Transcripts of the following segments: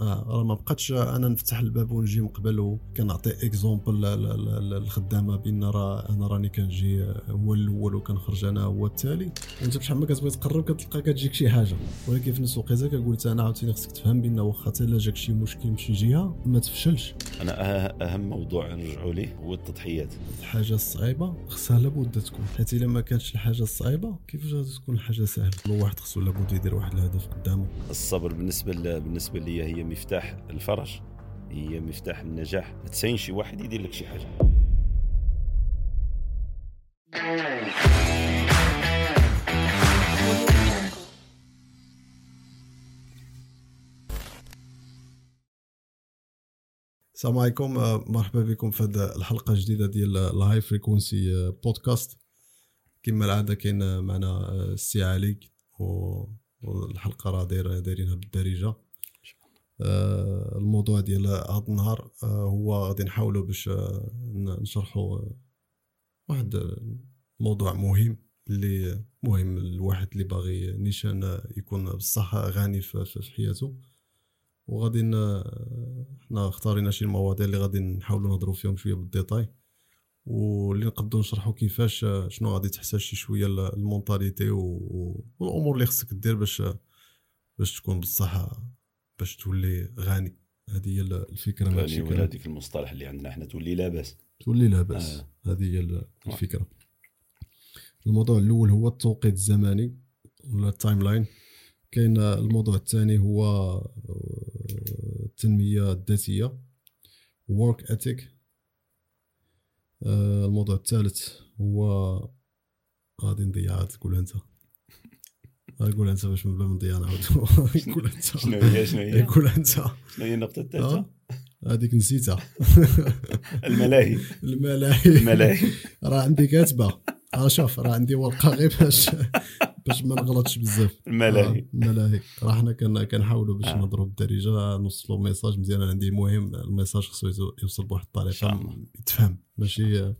آه راه ما بقاتش أنا نفتح الباب ونجي من قبل وكنعطي exemple للخدامة بأن راه أنا راني كنجي هو الأول وكنخرج أنا هو التالي. وانت بشحال ما كتبغي تقرب كتلقى كتجيك شي حاجة. ولكن في نفس الوقت كنقول أنا عاوتاني خصك تفهم بأن واخا حتى إلا جاك شي مشكل من شي جهة ما تفشلش. أنا أه- أهم موضوع نرجعوا ليه هو التضحيات. الحاجة الصعيبة خصها لابد تكون. حيت إلا ما كانتش الحاجة الصعيبة كيفاش غادي تكون الحاجة سهلة؟ الواحد خصو لابد يدير واحد الهدف قدامه. الصبر بالنسبة. بالنسبة لي هي مفتاح الفرج هي مفتاح النجاح. ما تسين شي واحد يدير لك شي حاجة. السلام عليكم. آه، مرحبا بكم في هذه الحلقة الجديدة ديال ال High Frequency Podcast كما العادة كاين معنا السي علي والحلقة راه دايرينها بالدارجة. آه، الموضوع ديال هذا النهار آه، هو غادي نحاولوا باش نشرحوا واحد الموضوع مهم اللي مهم الواحد اللي باغي نيشان يكون بصح غني في حياته. وغادي حنا اختارينا شي مواضيع اللي غادي نحاولوا نهضروا فيهم شوية بال détail. واللي نقدروا نشرحوا كيفاش شنو غادي تحتاج شي شوية ال mentalité والأمور اللي خصك دير باش باش تكون بصح باش تولي غني. هذه هي الفكرة غني ولا هذيك المصطلح اللي عندنا حنا تولي لاباس. تولي لاباس. آه. هذه هي الفكرة. الموضوع الأول هو التوقيت الزمني ولا ال timeline كاين الموضوع الثاني هو التنمية الذاتية work ethic. آه، الموضوع الثالث هو غادي نضيع تقول أنت. قول انت باش من باب نضيع نعاود قول انت شنو هي شنو هي؟ قول انت شنو هي النقطة الثالثة؟ هذيك نسيتها. الملاهي. الملاهي. الملاهي. راه عندي كاتبة. راه شوف راه عندي ورقة غير باش باش ما نغلطش بزاف. الملاهي. الملاهي. راه حنا كنحاولوا باش آه. نهضروا بالدارجه نوصلوا message مزيان. عندي مهم ال message خصو يوصل بواحد الطريقة. يتفهم. ماشي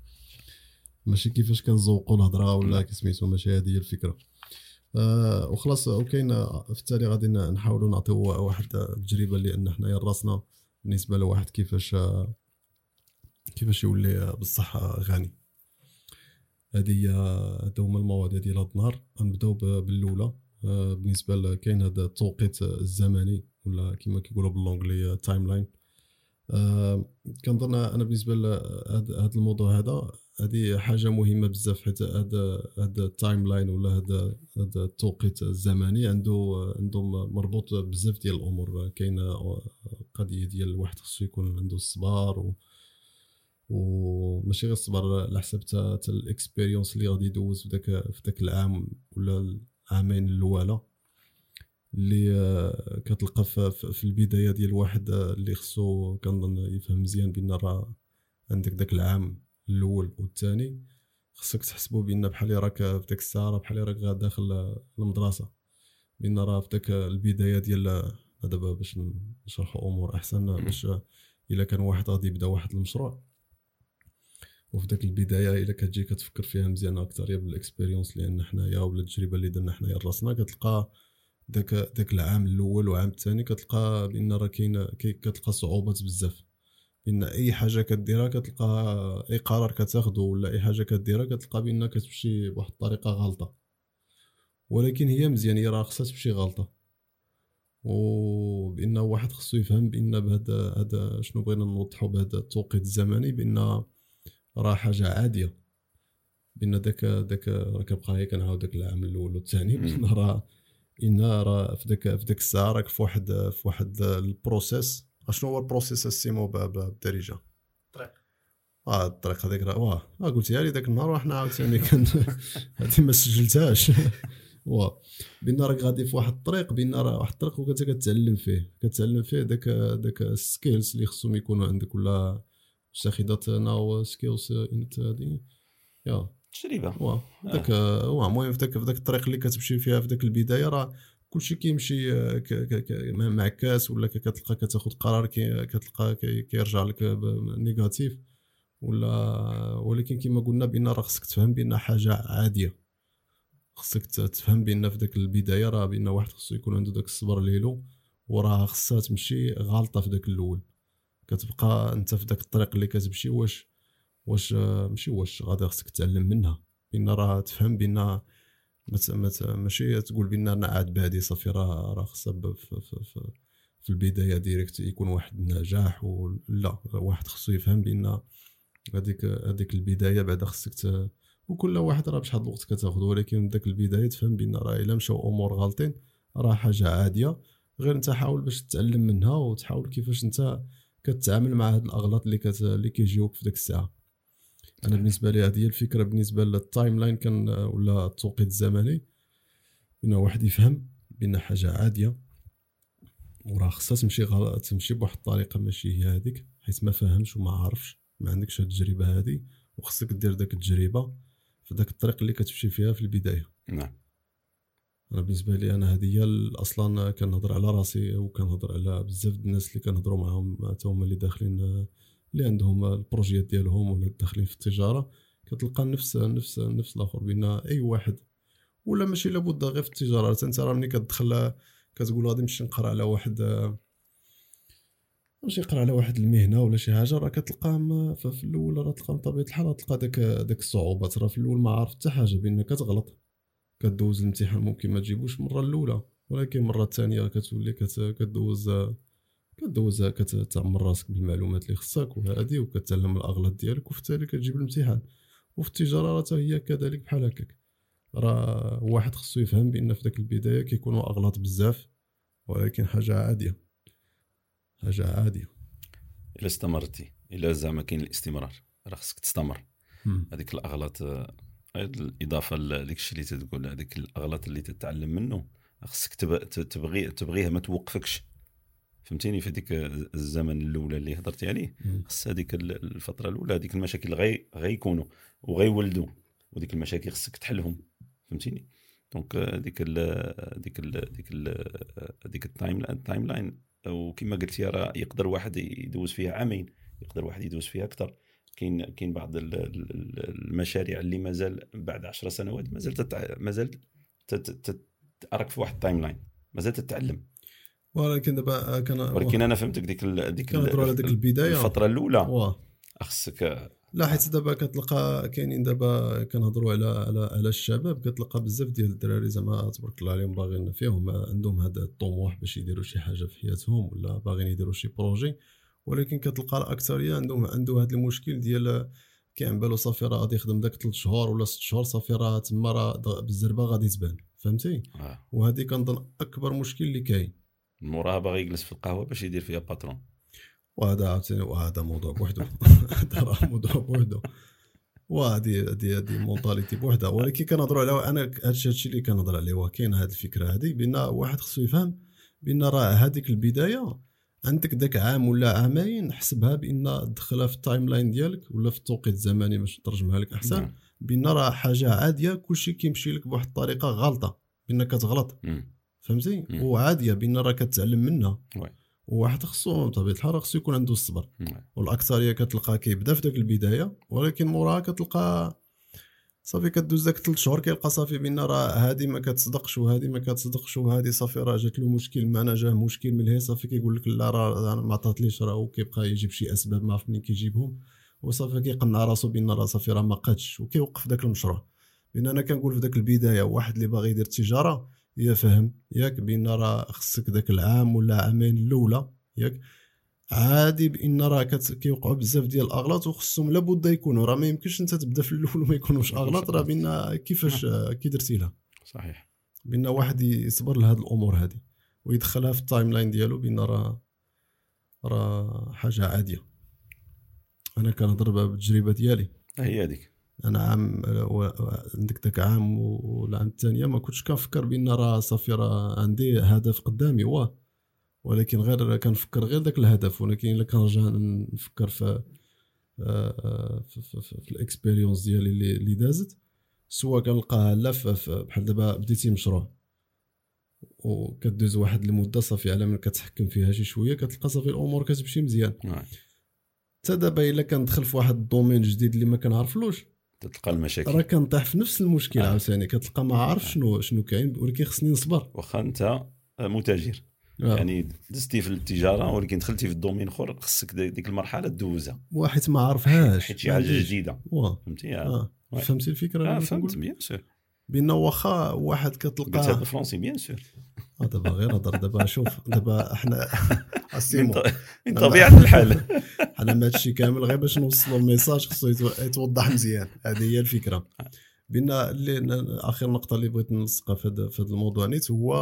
ماشي كيفاش كنزوقوا الهضرة ولا كسميتو ماشي هذه هي الفكرة. آه وخلاص وكاين في التالي غادي نحاولوا نعطيو واحد التجربة لأن حنايا راسنا بالنسبة لواحد كيفاش كيفاش يولي بصح غني. هذه هذا هما المواضيع ديال هذا النهار. غنبداو بالأولى. آه، بالنسبة كاين هذا التوقيت الزمني ولا كما كيقولوا ب l'anglais timeline كنظن أنا بالنسبة لهذا الموضوع هذا هذه حاجة مهمة بزاف حيت هذا هذا ال timeline ولا هذا هذا التوقيت الزمني عنده عنده مربوط بزاف ديال الأمور. كاينة قضية ديال الواحد خصو يكون عنده الصبر و وماشي غير الصبر على حساب حتى ال expérience اللي غادي يدوز في داك في داك العام ولا العامين الأولى. اللي آه، كتلقى في البداية ديال واحد آه، اللي خصو كنظن يفهم مزيان بأن راه عندك داك العام. الأول والثاني خصك تحسبوا بأن بحال راك في داك الساعة بحال راك داخل المدرسة. بأن راه في داك البداية ديال دابا باش نشرحوا أمور أحسن باش إلا كان واحد غادي يبدا واحد المشروع. وفي ذاك البداية إلا كتجي كتفكر فيها مزيان أكثر يا بال expérience لأن حنايا ولا التجربة اللي درنا حنايا راسنا كتلقى ذاك ذاك العام الأول والعام الثاني كتلقى بأن راه كاين كتلقى صعوبات بزاف. بأن أي حاجة كديرها كتلقى أي قرار كتاخذه ولا أي حاجة كديرها كتلقى بان كتمشي بواحد الطريقة غلطة. ولكن هي مزيان هي راه خصها تمشي غلطة. وبأن واحد خصو يفهم بأن بهذا هذا شنو بغينا نوضحوا بهذا التوقيت الزمني بأن راه حاجة عادية. بأن داك داك راه كنبقى غير كنعاود داك العام الأول والثاني. راه إن راه في داك في داك الساعة راك في واحد في واحد ال process. شنو هو ال process السيمو بالدارجة؟ الطريق. آه الطريق هذيك راه واه آه قلتيها لي ذاك النهار وحنا عاوتاني كان هذه ما سجلتهاش. واه بان راك غادي في واحد الطريق بان راه واحد الطريق وكنت كتعلم فيه. كتعلم فيه داك داك ال skills اللي خصهم يكونوا عندك ولا اتخذت ناو سكيلز انت هذه يا. تجربة. واه داك واه المهم في داك في داك الطريق اللي كتمشي فيها في داك البداية راه كلشي كيمشي معكاس ولا كتلقى كتاخذ قرار كتلقى كيرجع لك نيجاتيف ولا ولكن كما قلنا بأن راه خصك تفهم بان حاجة عادية. خصك تفهم بأن في داك البداية راه بأن واحد خصو يكون عنده داك الصبر ليلو وراه خصها تمشي غالطة في داك الأول. كتبقى أنت في داك الطريق اللي كتمشي واش واش ماشي واش غادي خصك تتعلم منها. بأن راه تفهم بان ماشي تقول بأن أنا عاد بادي صافي راه راه خصها في, البداية direct يكون واحد النجاح ولا واحد خصو يفهم بأن هذيك هذيك البداية بعدا خصك وكل واحد راه بشحال الوقت كتاخذ ولكن داك البداية تفهم بأن راه إلا مشاو أمور غالطين راه حاجة عادية. غير أنت حاول باش تتعلم منها وتحاول كيفاش أنت كتعامل مع هاد الأغلاط اللي كت... اللي كيجيوك في ديك الساعة. أنا بالنسبة لي هذه الفكرة بالنسبة لل timeline كان ولا التوقيت الزمني. ان واحد يفهم بان حاجة عادية وراه خصها تمشي غلط تمشي بواحد الطريقة ماشي هي هذيك حيت ما فاهمش وما عارفش ما عندكش هاد التجربة هذه وخصك دير داك التجربة في داك الطريق اللي كتمشي فيها في البداية. نعم. أنا بالنسبة لي أنا هذه هي أصلا كنهضر على راسي وكنهضر على بزاف الناس اللي كنهضروا معاهم حتى هما اللي داخلين اللي عندهم البروجيات ديالهم ولا داخلين في التجارة كتلقى نفس نفس نفس الآخر بين أي واحد. ولا ماشي لابد غير في التجارة. أنت راه ملي كتدخل كتقول غادي نمشي نقرأ على واحد ماشي يقرا على واحد المهنة ولا شي حاجة راه كتلقاهم في الأول راه تلقى بطبيعه الحال تلقى داك داك الصعوبات راه في الأول ما عارف حتى حاجة بان كتغلط. كدوز الامتحان ممكن ما تجيبوش المره الأولى ولكن المره الثانية كتولي كدوز كدوز كتعمر راسك بالمعلومات اللي خصك وهادي وكتعلم الأغلاط ديالك وفي التالي كتجيب الامتحان. وفي التجارة راه هي كذلك بحال هكاك. راه واحد خصو يفهم بأن في داك البداية كيكونوا أغلاط بزاف ولكن حاجة عادية. حاجة عادية. إلا استمرتي. إلا زعما كاين الاستمرار. راه خصك تستمر. هذيك الأغلاط الإضافة لديك الشيء اللي تقول هذيك الأغلاط اللي تتعلم منه خصك تبغي تبغيها ما توقفكش. فهمتيني في هذيك الزمن الأولى اللي هضرتي عليه. خص هذيك الفترة الأولى هذيك المشاكل غي غيكونوا وغيولدوا وديك المشاكل خصك تحلهم. فهمتيني؟ donc هذيك هذيك هذيك هذيك ال time ال timeline وكما قلتي راه يقدر واحد يدوز فيها عامين يقدر واحد يدوز فيها أكثر. كاين كاين بعض المشاريع اللي مازال بعد 10 سنوات مازال تتع... مازال تراك في واحد ال timeline مازال تتعلم. ولكن دابا كان ولكن أنا فهمتك ديك ال... ديك كنهضروا على ديك البداية. الفترة الأولى. خصك لا حيت دابا كتلقى كاينين دابا كنهضروا على على على الشباب كتلقى بزاف ديال الدراري زعما تبارك الله عليهم باغيين فيهم عندهم هذا الطموح باش يديروا شي حاجة في حياتهم ولا باغيين يديروا شي projet. ولكن كتلقى الأكثرية عندهم عنده هذا المشكل ديال كيعن بالو صافي راه غادي يخدم داك 3 شهور ولا 6 شهور صافي راه تما راه بالزربة غادي تبان. فهمتي؟ آه. وهذه كنظن أكبر مشكل اللي كاين. موراها باغي يجلس في القهوة باش يدير فيها باترون وهذا عاوتاني وهذا موضوع بوحدو. هذا راه موضوع بوحدو. وهذه هذه هذه مونتاليتي بوحدها. ولكن كنهضروا على أنا هذا الشيء اللي كنهضر عليه كاين هذه الفكرة هذه بأن واحد خصو يفهم بأن راه هذيك البداية عندك داك عام ولا عامين حسبها بأن دخلها في ال timeline ديالك ولا في التوقيت الزمني باش نترجمها لك أحسن. نعم. بأن راه حاجة عادية كلشي كيمشي لك بواحد الطريقة غلطة بان كتغلط فهمتي؟ وعاديه بان راه كتعلم منها وواحد خصو بطبيعه الحال خصو يكون عنده الصبر. والأكثرية كتلقى كيبدا في داك البداية ولكن موراها كتلقى صافي كدوز داك ثلاث شهور كيلقى صافي بان راه هادي ما كتصدقش وهادي ما كتصدقش وهادي صافي راه جات له مشكل معنا جاه مشكل من هي صافي كيقول لك لا راه ما عطاتليش راه وكيبقى يجيب شي أسباب ما عرف منين كيجيبهم. وصافي كيقنع راسو بان راه صافي راه ما قادش وكيوقف داك المشروع. بان أنا كنقول في داك البداية واحد اللي باغي يدير التجارة يا فهم ياك بأن راه خصك داك العام ولا عامين الأولى ياك؟ عادي بأن راه كيوقعوا بزاف ديال الأغلاط وخصهم لابد يكونوا. راه ما يمكنش أنت تبدأ في الأول وما يكونوش أغلاط راه بأن كيفاش كي درتي لها؟ صحيح. بأن واحد يصبر لهاد الأمور هذه ويدخلها في ال timeline ديالو بأن راه راه حاجة عادية. أنا كنهضر بالتجربه ديالي. هي هذيك. أنا عام عندك داك عام والعام الثانية ما كنتش كنفكر بأن راه صافي راه عندي هدف قدامي واه. ولكن غير كنفكر غير داك الهدف ولكن إلا كنرجع نفكر في آه، في, في, في, في الاكسبيريونس ديالي اللي, اللي دازت سوا كنلقاها لا بحال دابا بديتي مشروع وكدوز واحد المدة صافي على من كتحكم فيها شي شوية كتلقى صافي الأمور كتمشي مزيان. حتى دابا إلا كندخل في واحد ال domaine جديد اللي ما كنعرفلوش تلقى المشاكل. راه كنطيح في نفس المشكل آه. عاوتاني كتلقى ما عارف شنو شنو كاين ولكن خصني نصبر. واخا انت متاجر. آه. يعني دزتي في التجارة ولكن دخلتي في ال domaine أخر خصك دي- ديك المرحلة دوزها واحد ما عرفهاش. حيت شي حاجة جديدة. فهمتي؟ آه. آه. فهمتي الفكرة اللي فهمت؟ bien sûr. بأن واخا واحد كتلقاه بالفرنسي bien sûr. آه، دابا غير هضر دابا شوف دابا اسيمو ط- من. طبيعة الحال أنا ما هادشي كامل غير باش نوصلوا ال message خصو يتو- يتوضح مزيان. هذه هي الفكرة. بان اللي آخر نقطة اللي بغيت نلصقها في هذا في الموضوع. نيت هو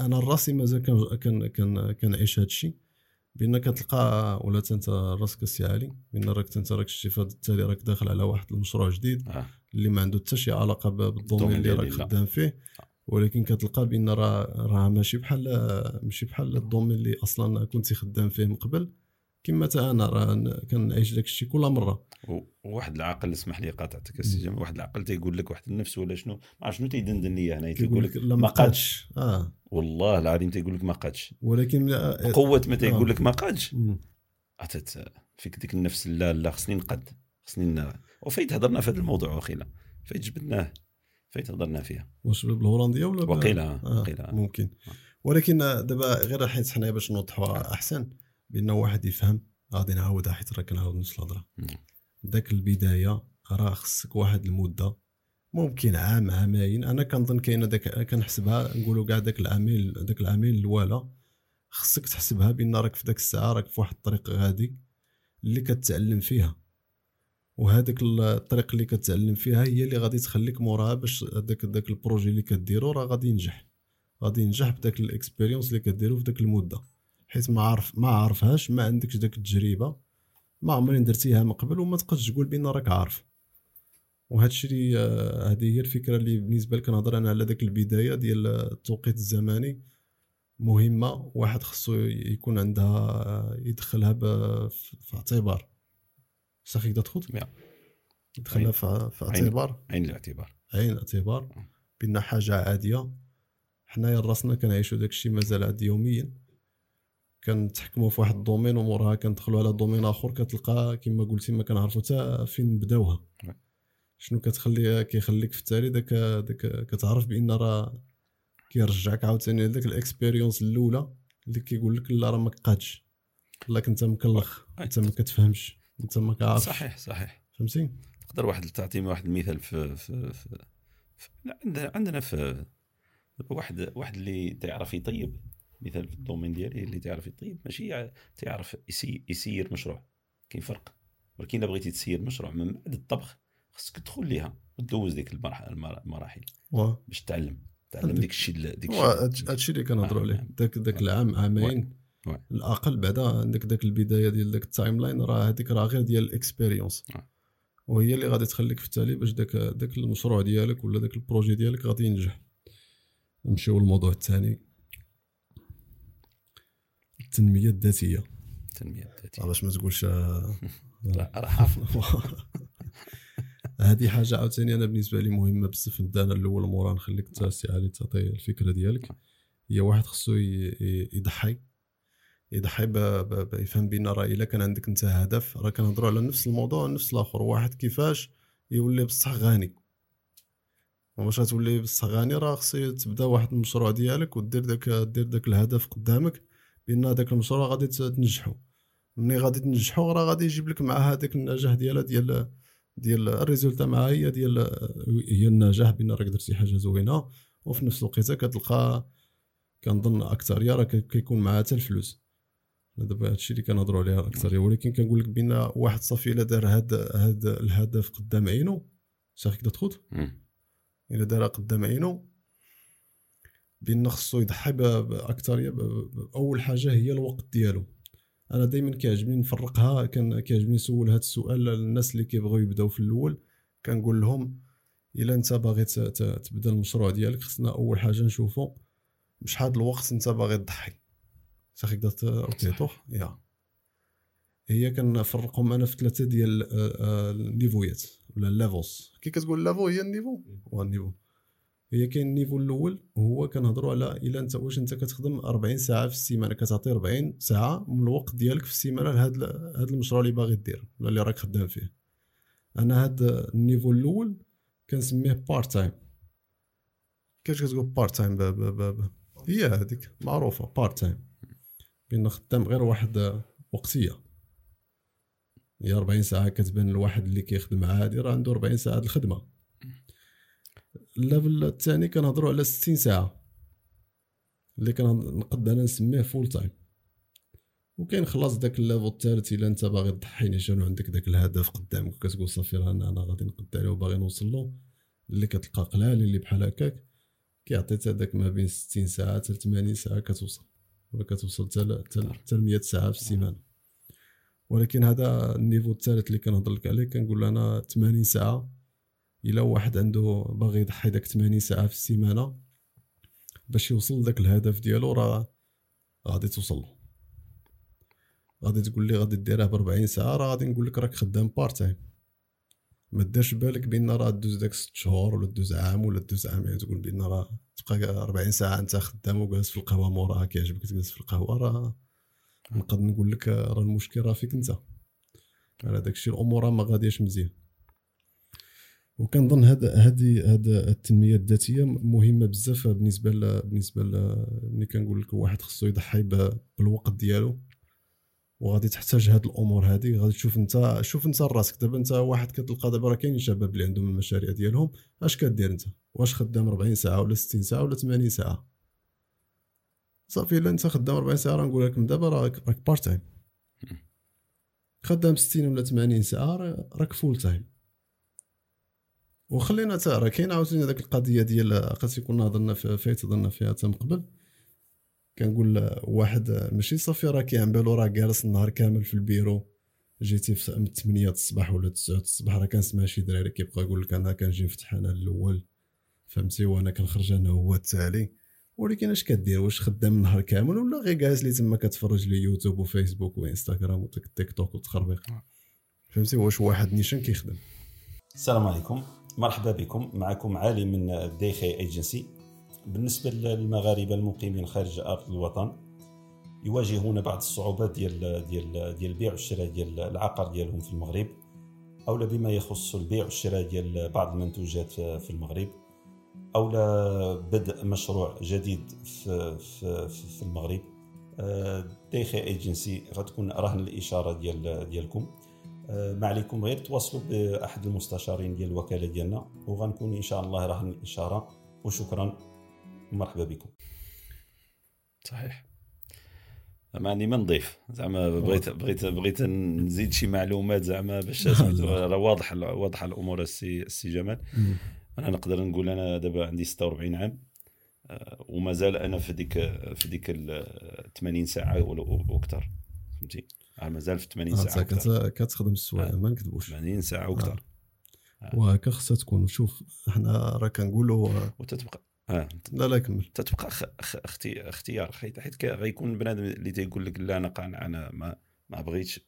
أنا راسي مازال كن كن كنعيش هذا الشيء. بان كتلقى ولا أنت راسك السي علي. بان راك أنت راك شتي فهاد التالي راك داخل على واحد المشروع جديد آه. اللي ما عنده حتى شي علاقة بال domaine ال domaine اللي راك. خدام فيه. ولكن كتلقى بأن راه راه ماشي بحال ماشي بحال ال domaine اللي أصلا كنت خدام فيه من قبل. كما تا أنا راه كنعيش داك الشيء كل مرة. و- وواحد العقل اسمح لي قاطعتك السي جمال واحد العقل تيقول لك واحد النفس ولا شنو؟ ما عرف شنو تيدندن ليا هنا تيقول لك ما قادش. آه. والله العظيم تيقول لك ما قادش. ولكن لا- قوه ما تيقول آه. لك ما قادش. عطات فيك ديك النفس لا لا خصني نقد. خصني. وفايت هضرنا في هذا الموضوع وخيلا فايت جبدناه. فايت هضرنا فيها. واش بالهولندية ولا وقيلا آه وقيلا ممكن. ولكن دابا غير حيت حنا باش نوضحوها أحسن بأن واحد يفهم غادي نعاودها حيت راه كنعاود نفس الهضرة. داك البداية راه خصك واحد المدة ممكن عام عامين. أنا كنظن كاينة داك كنحسبها نقولوا كاع داك العامين داك العامين الاولى خصك تحسبها بأن راك في داك الساعة راك في واحد الطريق غادي اللي كتعلم فيها. وهذاك الطريق اللي كتعلم فيها هي اللي غادي تخليك موراها باش داك داك ال projet اللي كديرو راه غادي ينجح. غادي ينجح بداك ال expérience اللي كديرو في داك المدة. حيت ما عارف ما عارفهاش ما عندكش داك التجربة ما عمرين درتيها من قبل وما تقدش تقول بان راك عارف. وهذا الشيء آه، هذه هي الفكرة اللي بالنسبة لك كنهضر أنا على داك البداية ديال التوقيت الزمني مهمة واحد خصو يكون عندها آه، يدخلها في في اعتبار صافي يقدر تخوض؟ يا. يدخلها في في عين. اعتبار. عين الاعتبار. عين اعتبار بان حاجة عادية. حنايا راسنا كنعيشوا داك الشيء مازال عادي يوميا. كنتحكموا في واحد ال domaine وموراها كندخلوا على domaine آخر كتلقى كما قلتي ما كنعرفوا حتى فين نبداوها Ouais. شنو كتخلي كيخليك في التالي؟ داك داك كتعرف بأن راه كيرجعك عاوتاني لذاك ال expérience الأولى اللي كيقول لك لا راه ما قادش لا كنت مكلخ انت ما كتفهمش. ما كعارف صحيح صحيح. فهمتي تقدر واحد تعطيني واحد المثال في في, في, في عندنا عندنا في واحد واحد اللي تعرف يطيب مثال في ال domaine ديالي اللي تعرف يطيب. ماشي تعرف يسي يسير مشروع. كاين فرق. ولكن إلا بغيتي تسير مشروع من بعد الطبخ خصك تدخل ليها وتدوز ديك المراحل باش تعلم. تعلم ديك الشيء ديك الشيء هادشي اللي كنهضروا آه، عليه. نعم. داك داك العام عامين. الأقل بعدا عندك داك البداية ديال داك ال timeline راه هذيك راه غير ديال ال expérience. وهي اللي غادي تخليك في التالي باش داك داك المشروع ديالك ولا داك ال projet ديالك غادي ينجح. نمشيو للموضوع الثاني. التنمية الذاتية. التنمية الذاتية. باش ما تقولش آه، راه حافظ. هذه حاجة عاوتاني أنا بالنسبة لي مهمة بزاف. نبدا أنا الأول مورا نخليك انت سي علي تعطي الفكرة ديالك. هي واحد خصو يضحي. يضحي يفهم بان راه إلا كان عندك أنت هدف راه كنهضروا على نفس الموضوع نفس الآخر. واحد كيفاش يولي بصح غني. وباش تولي بصح غني؟ راه خصك تبدا واحد المشروع ديالك ودير داك دير داك الهدف قدامك بأن داك المشروع غادي تنجحو. ملي غادي تنجحو راه غادي يجيب لك معاه هذاك النجاح ديالها ديال ديال ال résultat معاه هي ديال هي النجاح بأن راك درتي حاجة زوينة. وفي نفس الوقت كتلقى كنظن اكثريه راه كي- كيكون معها حتى الفلوس. دابا هادشي اللي كنهضروا عليه اكثريه ولكن كنقول لك بأن واحد صافي إلا دار هاد هاد الهدف قدام عينو صافي كدا تخوض. إلا دارها قدام عينو بأن خصو يضحي باكثريه أول حاجة هي الوقت ديالو. أنا دائما كيعجبني نفرقها كان كيعجبني نسول هذا السؤال. للناس اللي كيبغيو يبداو في الأول كنقول لهم إلا أنت باغي تبدا المشروع ديالك خصنا أول حاجة نشوفوا بشحال الوقت أنت باغي تضحي. كدا ت- okay toch ja. هي كنفرقهم أنا في ثلاثة ديال آه، آه، النيفويات ولا ال levels. كي كتقول level هي ال niveau؟ هو ال niveau. هي كاين ال niveau الأول هو كنهضروا على إلا أنت واش أنت كتخدم 40 ساعة في السيمانة كتعطي 40 ساعة من الوقت ديالك في السيمانة لهذا هذا المشروع اللي باغي دير ولا اللي راك خدام فيه. أنا هذا ال niveau الأول كنسميه part time كيفاش كتقول part time هي هذيك معروفة part time بان خدام غير واحد وقتية. هي 40 ساعة كتبان الواحد اللي كيخدم عادي راه عنده 40 ساعة الخدمة. ال level الثاني كنهضروا على 60 ساعة. اللي كنقد أنا نسميه full time وكاين خلاص داك ال level الثالث إلا أنت باغي تضحي نيشان عندك داك الهدف قدامك وكتقول صافي راه أنا غادي نقد عليه وباغي نوصل له. اللي كتلقى قلال اللي بحال هكاك كيعطي هذاك ما بين 60 ساعة حتى 80 ساعة كتوصل. كتوصل حتى 100 ساعة في السيمانة. ولكن هذا ال niveau الثالث اللي كنهضر لك عليه كنقول أنا 80 ساعة. إلا واحد عنده باغي يضحي داك 80 ساعة في السيمانة باش يوصل لذاك الهدف ديالو راه غادي توصل. له غادي تقول لي غادي ديرها ب 40 ساعة راه غادي نقول لك راك خدام part time ما دارش بالك بان راه دوز داك 6 شهور ولا دوز عام ولا دوز عامين تقول بأن راه تبقى 40 ساعة أنت خدام وجالس في القهوة موراها كيعجبك تجلس في القهوة راه نقدر نقول لك راه المشكل راه فيك أنت. على داك الشيء الأمور ما غادياش مزيان. وكنظن هذا هذه هذا التنمية الذاتية مهمة بزاف بالنسبة بالنسبة ملي كنقول لك واحد خصو يضحي بالوقت ديالو. وغادي تحتاج هاد الأمور هادي غادي تشوف انت شوف انت راسك. دابا انت واحد كتلقى دابا راه كاينين شباب اللي عندهم المشاريع ديالهم اش كدير انت؟ واش خدام 40 ساعة ولا 60 ساعة ولا 80 ساعة؟ صافي إلا انت خدام 40 ساعة راه نقول لك من دابا راك راك part time خدام 60 ولا 80 ساعة راك full time وخلينا تا راه كاين عاوتاني هذاك القضية ديال قد يكون هضرنا فايت هضرنا فيها تم قبل. كنقول واحد ماشي صافي راه كيعن بالو راه جالس النهار كامل في البيرو. جيتي في من 8 الصباح ولا 9 الصباح راه كنسمع شي دراري كيبقى يقول لك أنا كنجي نفتح أنا الأول. فهمتي؟ وأنا كنخرج أنا هو التالي. ولكن اش كدير؟ واش خدام النهار كامل ولا غير جالس لي تما كتفرج لي YouTube و Facebook و Instagram و TikTok وتخربيق. فهمتي؟ واش واحد نيشان كيخدم. السلام عليكم. مرحبا بكم. معكم علي من ديخي ايجنسي بالنسبة للمغاربة المقيمين خارج أرض الوطن يواجهون بعض الصعوبات ديال ديال ديال البيع والشراء ديال العقار ديالهم في المغرب أو بما يخص البيع والشراء ديال بعض المنتوجات في المغرب أو بدء مشروع جديد في في, في المغرب. ديخي ايجنسي غتكون رهن الإشارة ديال ديالكم. ما عليكم غير تواصلوا بأحد المستشارين ديال الوكالة ديالنا وغنكون إن شاء الله رهن الإشارة. وشكرا. ومرحبا بكم. صحيح. ماني ما نضيف. زعما بغيت بغيت بغيت نزيد شي معلومات زعما باش راه واضح واضحه الأمور السي السي جمال. أنا نقدر نقول أنا دابا عندي 46 عام آه، ومازال أنا في ديك في ديك 80 ساعة وأكثر. فهمتي؟ آه، مازال في 80 ساعة كتخدم السوايع ما نكذبوش. 80 ساعة وأكثر. آه. وهكا خصها تكون. شوف حنا راه كنقولوا وتتبقى. آه. لا لا كمل تتبقى أختي اختيار. حيت غيكون بنادم اللي تيقول لك لا أنا قانع أنا ما ما بغيتش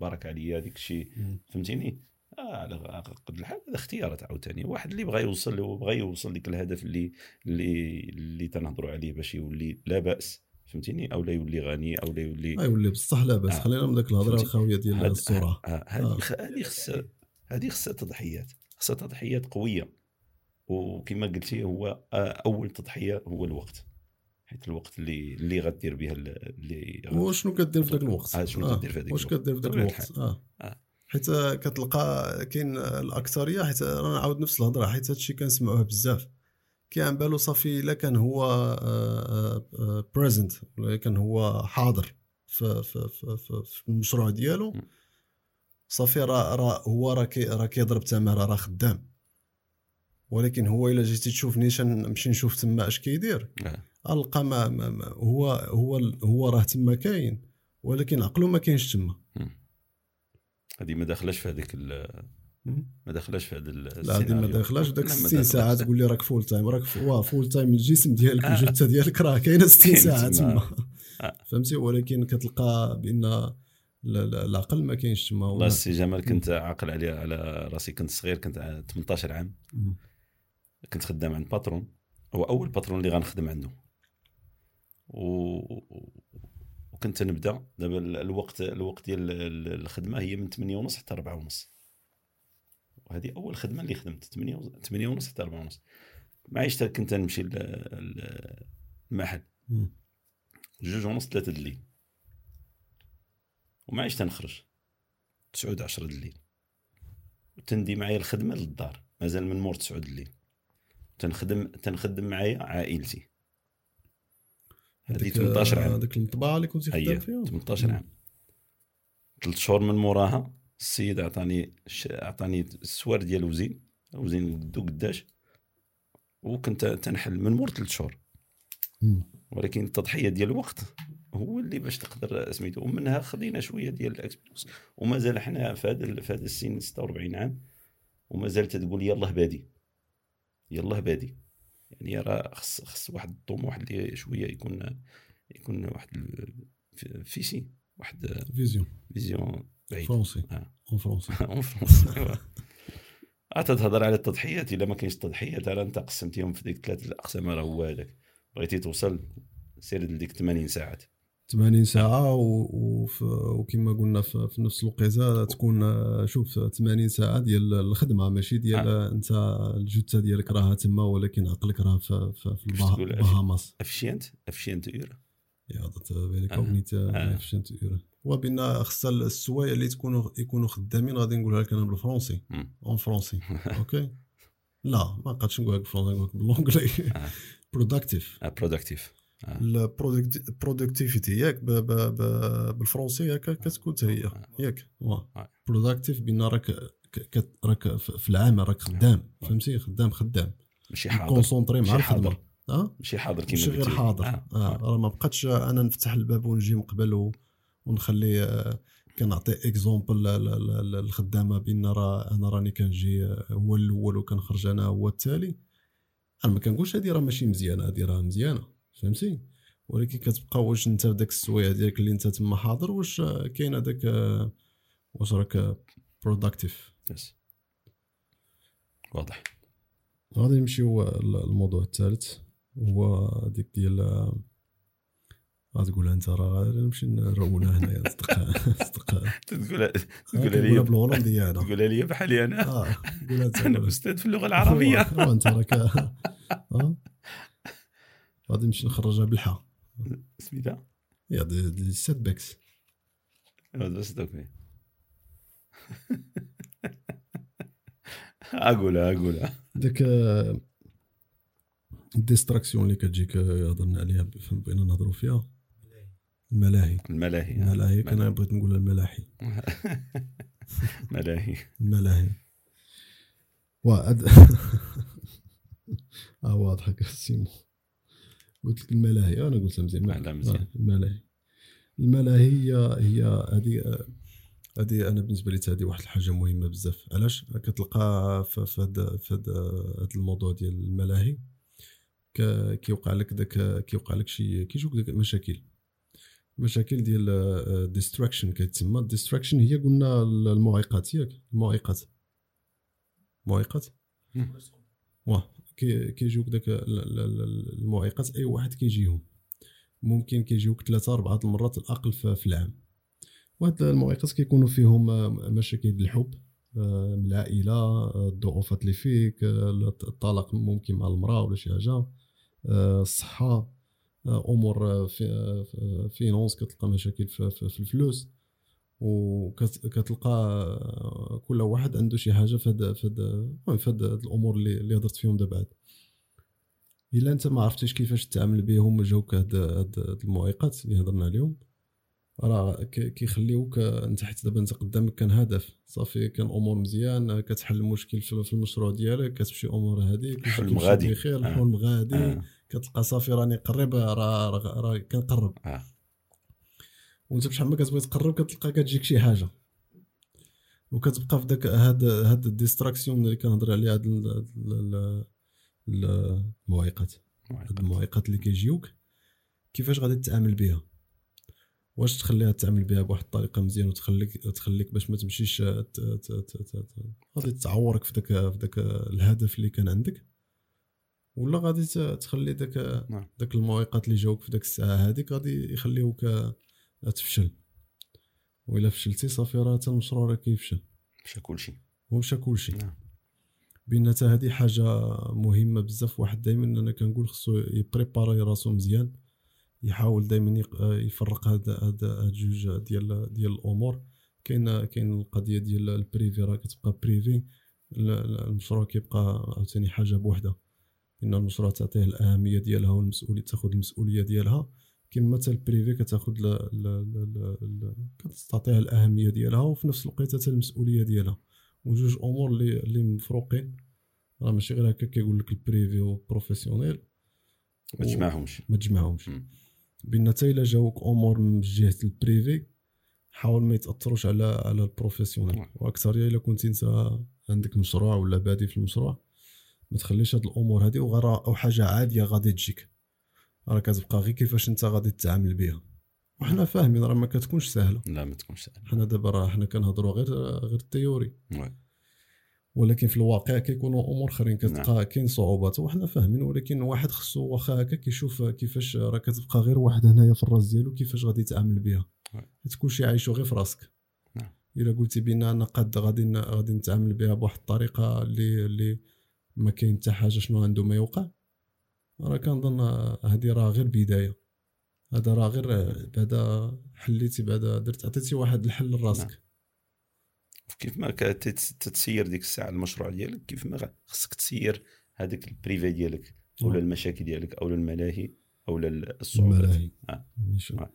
بارك عليا ديك الشيء فهمتيني؟ آه على قد الحال هذا اختيارات عاوتاني. واحد اللي بغى يوصل وبغى يوصل لك الهدف اللي اللي اللي تنهضروا عليه باش يولي لا بأس. فهمتيني؟ أو لا يولي غني أو لا يولي آه يولي بصح لا بأس. آه. خلينا من ذاك الهضرة الخاوية ديال الصورة. هذه آه. هذه خصها هذه خصها تضحيات. خصها تضحيات قوية. وكما قلتي هو آه، أول تضحية هو الوقت حيت الوقت اللي اللي غدير به اللي وشنو كدير في ذاك الوقت؟ آه شنو كدير في ذاك الوقت؟ واش كدير في ذاك الوقت؟ آه, آه. حيت كتلقى كاين الأكثرية حيت أنا نعاود نفس الهضرة حيت هادشي كنسمعوه بزاف. كيعن بالو صافي إلا كان هو présent آه، آه، ولا كان هو حاضر في في في, المشروع ديالو صافي راه هو راه راه كيضرب تمارة راه خدام. ولكن هو إلا جيتي تشوف نيشان نمشي نشوف تما اش كيدير. ألقى ما, ما, ما هو هو هو راه تما كاين ولكن عقلو ما كاينش تما. هذه ما داخلاش في هذيك ما داخلاش في هذا لا هذه ما داخلاش. داك 60 ساعه تقول لي راك full time راك full time الجسم ديالك آه. الجثة ديالك راه كاينة 60 ساعة تما. آه. فهمتي؟ ولكن كتلقى بأن العقل ما كاينش تما. والله السي جمال كنت عاقل عليها على راسي كنت صغير كنت 18 عام. كنت خدام عند patron هو أول باترون اللي غنخدم عنده. و... وكنت نبدأ. دابا الوقت الوقت ديال الخدمة هي من 8 ونص حتى 4 ونص. وهذه أول خدمة اللي خدمت. 8 8 ونص حتى 4 ونص. معيش كنت نمشي المحل. جوج ونص ثلاثة الليل وما عادش تنخرج. تسعود عشرة الليل وتندي معايا الخدمة للدار. مازال من مور تسعود الليل تنخدم تنخدم معايا عائلتي. هذه 18 عام. هذيك المطبعة اللي كنت خدام فيها 18 عام. ثلاث شهور من موراها السيد عطاني عطاني السوارت ديال لوزين لوزين دو قداش وكنت تنحل من مور ثلاث شهور. ولكن التضحية ديال الوقت هو اللي باش تقدر سميتو ومنها خدينا شوية ديال ال expérience. ومازال حنا في هذا في هذا السن 46 عام ومازال تقول يلاه بادي يلاه بادي. يعني راه خص خص واحد الطموح اللي شوية يكون يكون واحد فيسي واحد vision vision بعيد. français en français en français تهضر على التضحيات. إلا ما كاينش تضحيات راه أنت قسمتيهم في ديك ثلاث الأقسام راه هو هذاك. بغيتي توصل سير لديك 80 ساعات 80 ساعة وكما قلنا في, نفس الوقيتة تكون شوف 80 ساعة ديال الخدمة ماشي ديال آه. أنت الجثة ديالك راها تما ولكن عقلك راه في, في, في البهاماس افشينت افشينت اورا يا ضت بالي كوغنيت افشينت اورا وبان خصها السوايع اللي تكونوا يكونوا خدامين غادي نقولها لك أنا بالفرونسي اون فرونسي أوكي لا ما نقدرش نقول لك بالفرونسي نقول لك بالونجلي productive productive ال productivity ياك بال français ياك كتكون حتى هي. ياك productive بان راك راك في العمل راك خدام فهمتي خدام خدام. ماشي حاضر. concentré مع الخدمة. ماشي حاضر كيما ماشي غير حاضر. آه, آه. راه ما بقاتش أنا نفتح الباب ونجي مقبل ونخلي آه كنعطي exemple للخدامه بان راه أنا راني كنجي هو الأول وكنخرج أنا هو التالي. أنا ما كنقولش هذه راه ماشي مزيانة هذه راه مزيانة. فهمتي؟ ولكن كتبقى واش انت بداك السويع ديالك اللي انت تما حاضر واش كاين هذاك واش راك productive yes واضح. غادي نمشيو الموضوع الثالث. هو ديك ديال غتقولها انت راه نمشي نرونها هنايا صدق صدق تقولها تقولها لي بالهولنديه أنا. تقولها لي بحالي أنا. آه أنا أستاذ في اللغة العربية. أنت راك غادي نمشي نخرجها بالحا. سميتها؟ يا دي, دي سيت بيكس بس دوك أقولها أقولها. ديك الديستراكسيون اللي كتجيك هضرنا عليها بغينا نهضروا فيها؟ الملاهي. الملاهي. الملاهي. كان بغيت نقول الملاحي. ملاهي. الملاهي. واد آه واضحة سيمو قلت لك الملاهي أنا قلت مزيان. مزيان. الملاهي. الملاهي هي هي هذه هذه أنا بالنسبة لي هذه واحد الحاجة مهمة بزاف. علاش؟ كتلقى في هذا في هذا الموضوع ديال الملاهي كيوقع لك داك كيوقع لك شي كيجوك داك مشاكل. مشاكل ديال distraction كيتسمى. distraction هي قلنا المعيقات ياك المعيقات. المعيقات واه. كيجيوك داك المعيقات أي واحد كيجيهم. ممكن كيجيوك ثلاثة أربعة المرات الأقل في العام. وهاد المعيقات كيكونوا فيهم مشاكل بالحب آه، من العائلة آه، الضعفات اللي فيك آه، الطلاق ممكن مع المرأة ولا شي حاجة الصحة أمور في finances كتلقى مشاكل في الفلوس. وكتلقى كل واحد عنده شي حاجة في هاد في هاد في هاد الأمور اللي اللي هضرت فيهم دابا إلا أنت ما عرفتيش كيفاش تتعامل بهم جاوك هاد هاد المعيقات اللي هضرنا عليهم راه كيخليوك أنت حيت دابا أنت قدامك كان هدف صافي كان أمور مزيان كتحل المشكل في المشروع ديالك كتمشي أمور هذيك الحلم غادي بخير الحلم غادي آه. كتلقى صافي راني قريب راه راه كنقرب آه. وانت بشحال ما كتبغي تقرب كتلقى كتجيك شي حاجة. وكتبقى في داك هاد هاد ال distraction اللي كنهضر عليها هاد المعيقات هاد المعيقات اللي كيجيوك كيفاش غادي تتعامل بها واش تخليها تعمل بها بواحد الطريقة مزيان وتخليك تخليك باش ما تمشيش غادي تعورك في داك في داك الهدف اللي كان عندك؟ ولا غادي تخلي داك نعم. داك المعيقات اللي جاوك في داك الساعة هذيك غادي يخليوك تفشل. وإلا فشلتي صافي راه المشروع راه كيفشل. مشى كلشي. ومشى كلشي. نعم. بأن حتى هذه حاجة مهمة بزاف واحد دائما أنا كنقول خصو يpréparer راسو مزيان يحاول دائما يفرق هذا هذا جوج ديال ديال الأمور. كاين كاين القضية ديال ال privé راه كتبقى privé المشروع كيبقى عاوتاني حاجة بوحدها. ان المشروع تعطيه الأهمية ديالها والمسؤولية تاخذ المسؤولية ديالها. كما حتى ال privé كتاخذ كتعطيها الأهمية ديالها وفي نفس الوقت حتى المسؤولية ديالها. وجوج أمور اللي اللي مفروقين. راه ماشي غير هكا كيقول لك ال privé و ال professionnel ما تجمعهمش. ما تجمعهمش. بان حتى إلا جاوك أمور من جهة ال privé حاول ما يتأثروش على على ال professionnel نعم. وأكثر إلا كنت أنت عندك مشروع ولا بادي في المشروع ما تخليش هاد الأمور هادي وغير أو حاجة عادية غادي تجيك. راه كتبقى غير كيفاش انت غادي تتعامل بها وحنا فاهمين راه ما كتكونش سهلة. لا ما تكونش سهلة. حنا دابا راه حنا كنهضروا غير غير ال théorie. ولكن في الواقع كيكونوا أمور اخرين كتبقى نعم. كاين صعوبات. وحنا فاهمين ولكن واحد خصو واخا هكا كيشوف كيفاش راه كتبقى غير واحد هنايا في الراس ديالو كيفاش غادي يتعامل بها حيت كلشي عايشو غير في راسك. نعم. إلا قلتي بينا أنا قد غادي غادي نتعامل بها بواحد الطريقة اللي اللي ما كاين حتى حاجة شنو عنده ما يوقع. راه كنظن هذه راه غير بداية هذا راه غير بعدا حليتي بعدا درت عطيتي واحد الحل لراسك نعم. كيف ما تتسير ديك الساعة المشروع ديالك كيف ما خصك تسير هذاك البريفي ديالك أولا نعم. المشاكل ديالك أولا الملاهي أولا الصعوبات الملاهي آه. آه.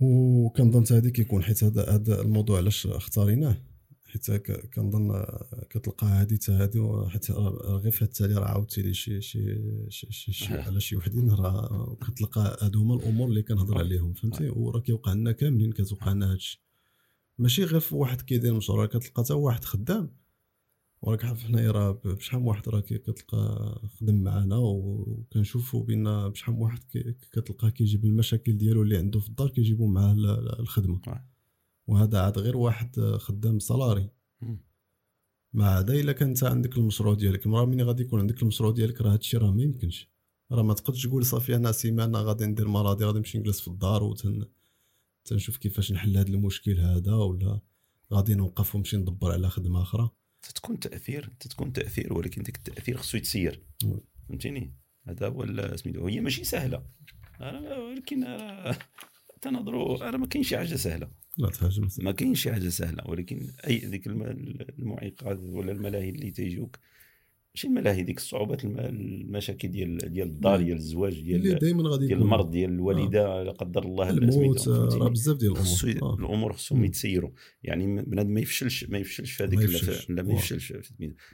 وكنظن هذه كيكون حيت هذا الموضوع علاش اختاريناه حيت كنظن كتلقى هادي حتى هادي حيت غير في التالي راه عاودتي لي شي شي شي, شي, على شي وحدين راه كتلقى هادو هما الأمور اللي كنهضر عليهم فهمتي؟ وراه كيوقع لنا كاملين كتوقع لنا هادشي. ماشي غير في واحد كيدير مشروع كتلقى حتى واحد خدام. وراك عارف حنايا راه بشحال من واحد راه كتلقى خدم معانا وكنشوفوا بان بشحال من واحد كتلقاه كيجيب المشاكل ديالو اللي عنده في الدار كيجيبوا معاه الخدمة. وهذا عاد غير واحد خدام سالاري مع هذا إلا كان انت عندك المشروع ديالك. راه ملي غادي يكون عندك المشروع ديالك راه هادشي راه ما يمكنش. راه ما تقدش تقول صافي أنا سيمانة غادي ندير مرضي غادي نمشي نجلس في الدار وتن تنشوف كيفاش نحل هذا المشكل هذا ولا غادي نوقف ونمشي ندبر على خدمة أخرى. تتكون تأثير تتكون تأثير ولكن ديك التأثير خصو يتسير. فهمتيني؟ هذا هو سميتو هي ماشي سهلة. ولكن تنظروا أنا ما كاينش شي حاجة سهلة. لا ما كاينش شي حاجة سهلة ولكن أي ديك المعيقات ولا الملاهي اللي تيجوك ماشي الملاهي ديك الصعوبات المشاكل ديال ديال الدار ديال الزواج ديال اللي دائما غادي ديال المرض ديال الوالدة آه. لا قدر الله الموت راه بزاف ديال الأمور. آه. الأمور خصهم يتسيروا. يعني بنادم ما يفشلش ما يفشلش في هذيك لا ما يفشلش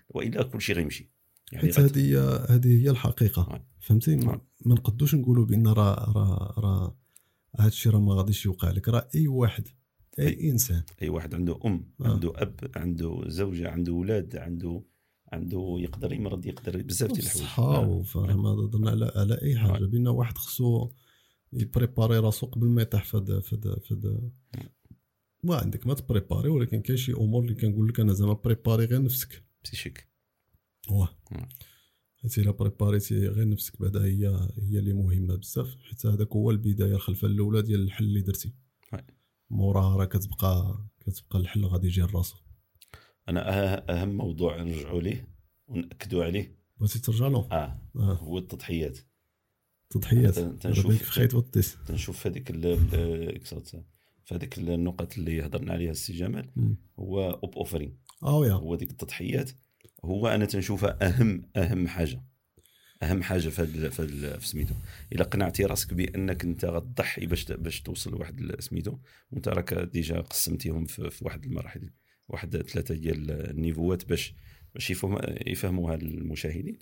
وإلا كل شيء غيمشي. يعني حيت هذه هذه هي الحقيقة. آه. فهمتي؟ ما, آه. ما نقدوش نقولوا بأن راه راه راه هذا الشيء راه ما غاديش يوقع لك. راه أي واحد أي, إنسان. أي واحد عنده أم آه. عنده أب عنده زوجة عنده أولاد عنده عنده يقدر يمرض يقدر بزاف ديال الحوايج. صحة فاهم هذا على على أي حاجة. نعم. بان واحد خصو ي préparer راسو قبل ما يطيح في هذا في هذا في هذا. ما عندك ما ت préparer ولكن كاين شي أمور اللي كنقول لك أنا زعما préparer غير نفسك. psychique واه. نعم. حيت إلا préparer تي غير نفسك بعدا هي هي اللي مهمة بزاف حيت هذاك هو البداية الخلفة الأولى ديال الحل اللي درتي. موراها راه كتبقى كتبقى الحل غادي يجي لراسو أنا أهم موضوع نرجعوا ليه وناكدوا عليه. بغيتي ترجع له؟ آه. آه. هو التضحيات. التضحيات. تنشوف في خيط والطيس تنشوف هذيك في هذيك النقط اللي هضرنا عليها السي جمال هو اوب اوفرين آه هو ديك التضحيات. هو أنا تنشوفها اهم أهم حاجة. أهم حاجة في هذا في سميتو. إلا قنعتي راسك بأنك أنت غتضحي باش باش توصل لواحد سميتو. وأنت راك ديجا قسمتيهم في, في واحد المراحل. واحد ثلاثة ديال النيفوات باش باش يفهموها المشاهدين.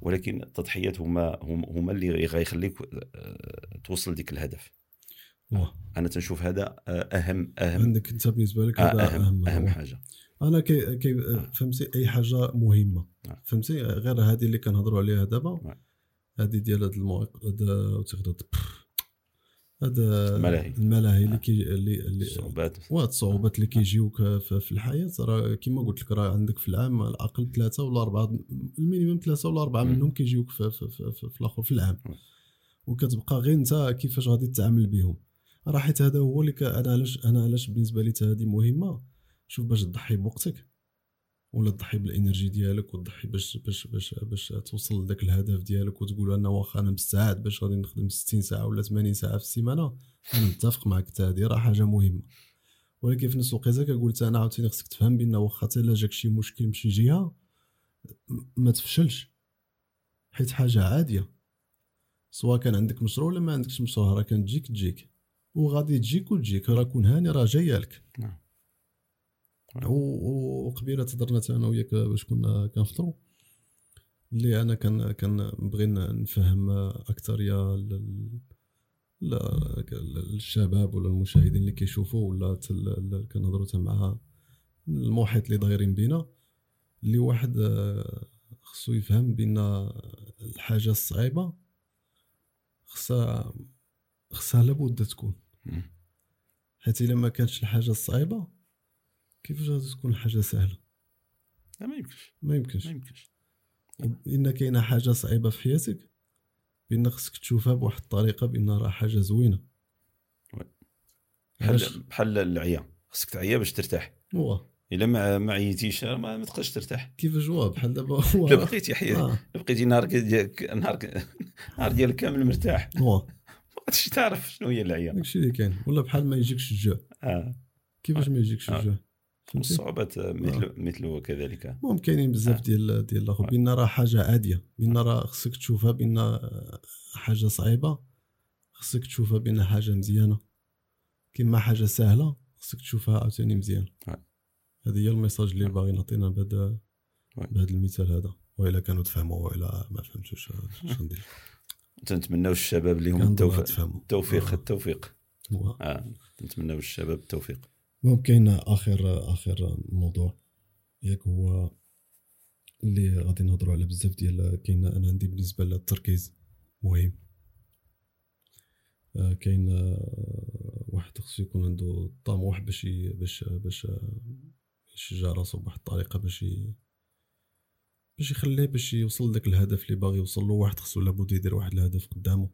ولكن التضحيات هما هما اللي غيخليك آه، توصل ديك الهدف. واه. أنا تنشوف هذا آه، اهم أهم. عندك أنت بالنسبة لك هذا اهم أهم, أهم حاجة. أنا كي, كي فهمتي؟ أي حاجة مهمة. نعم. فهمتي؟ غير هذه اللي كنهضروا عليها دابا. نعم. هذه ديال هاد المواقع هذا الملاهي. الملاهي اللي كي اللي الصعوبات. وهاد الصعوبات اللي كيجيوك في الحياة. راه كما قلت لك راه عندك في العام على الاقل ثلاثة ولا أربعة ال minimum ثلاثة ولا أربعة منهم كيجيوك في, في, في, في, في الآخر في العام. وكتبقى غير انت كيفاش غادي تتعامل بهم. راه حيت هذا هو اللي أنا علاش أنا علاش بالنسبة لي هذه مهمة؟ شوف باش تضحي بوقتك ولا تضحي بال énergie ديالك وتضحي باش باش باش باش توصل لذاك الهدف ديالك وتقول أنا واخا أنا مستعد باش غادي نخدم 60 ساعة ولا 80 ساعة في السيمانة أنا متفق معك حتى هذه راه حاجة مهمة. ولكن في نفس الوقت كقلت أنا عاوتاني خصك تفهم بأن واخا إلا جاك شي مشكل من شي جهه ما تفشلش. حيت حاجة عادية. سواء كان عندك مشروع ولا ما عندكش مشروع راه كان تجيك وغادي تجيك وتجيك راه كون هاني راه جاية لك نعم. وقبيلة تهضرنا أنا وياك باش كنا كنفطروا. اللي أنا كان كان بغي نفهم أكثر يا الشباب ولا المشاهدين اللي كيشوفوا ولا كنهضروا مع المحيط اللي دايرين بينا. اللي واحد آه، خصو يفهم بأن الحاجة الصعيبة خصها خصها لابد تكون. حيت إلا ما كانتش الحاجة الصعيبة كيفاش غادي تكون الحاجة سهلة؟ لا ما يمكنش. ما يمكنش. ما يمكنش. ان كاينة حاجة صعيبة في حياتك بإن خصك تشوفها بواحد الطريقة بإن راه حاجة زوينة. بحال بحال العيا. خصك تعيا باش ترتاح. هو. إلا ما ما عييتيش ما, ما تقدرش ترتاح. كيفاش هو بحال دابا هو. لا بقيتي حيا آه. بقيتي نهار ديالك نهار نهار ديالك كامل مرتاح. هو. ما غاديش تعرف شنو هي العيا. داكشي اللي كاين. ولا بحال ما يجيكش الجوع. آه. كيفاش ما يجيكش آه. الجوع؟ الصعوبات مثل آه. مثل كذلك المهم كاينين بزاف آه. ديال ديال الآخر بإن راه حاجة عادية. بإن راه خصك تشوفها بإن حاجة صعيبة. خصك تشوفها بان حاجة مزيانة. كما حاجة سهلة خصك تشوفها عاوتاني مزيان. هذه هي الميساج اللي باغي نعطينا بهذا بهذا المثال هذا. وإلا كانوا تفهموا وإلا ما فهمتوش اش ندير. تنتمناو الشباب اللي هم التوفيق التوفيق. التوفيق آه. نتمناو الشباب التوفيق. المهم كاين آخر آخر موضوع ياك هو اللي غادي نهضروا على بزاف ديال كاين أنا عندي بالنسبة للتركيز مهم. آه، كاين آه، واحد خصو يكون عنده طموح باش باش باش يشجع راسو بواحد الطريقة باش باش يخليه باش يوصل لذاك الهدف اللي باغي يوصل له. واحد خصو لابد يدير واحد الهدف قدامه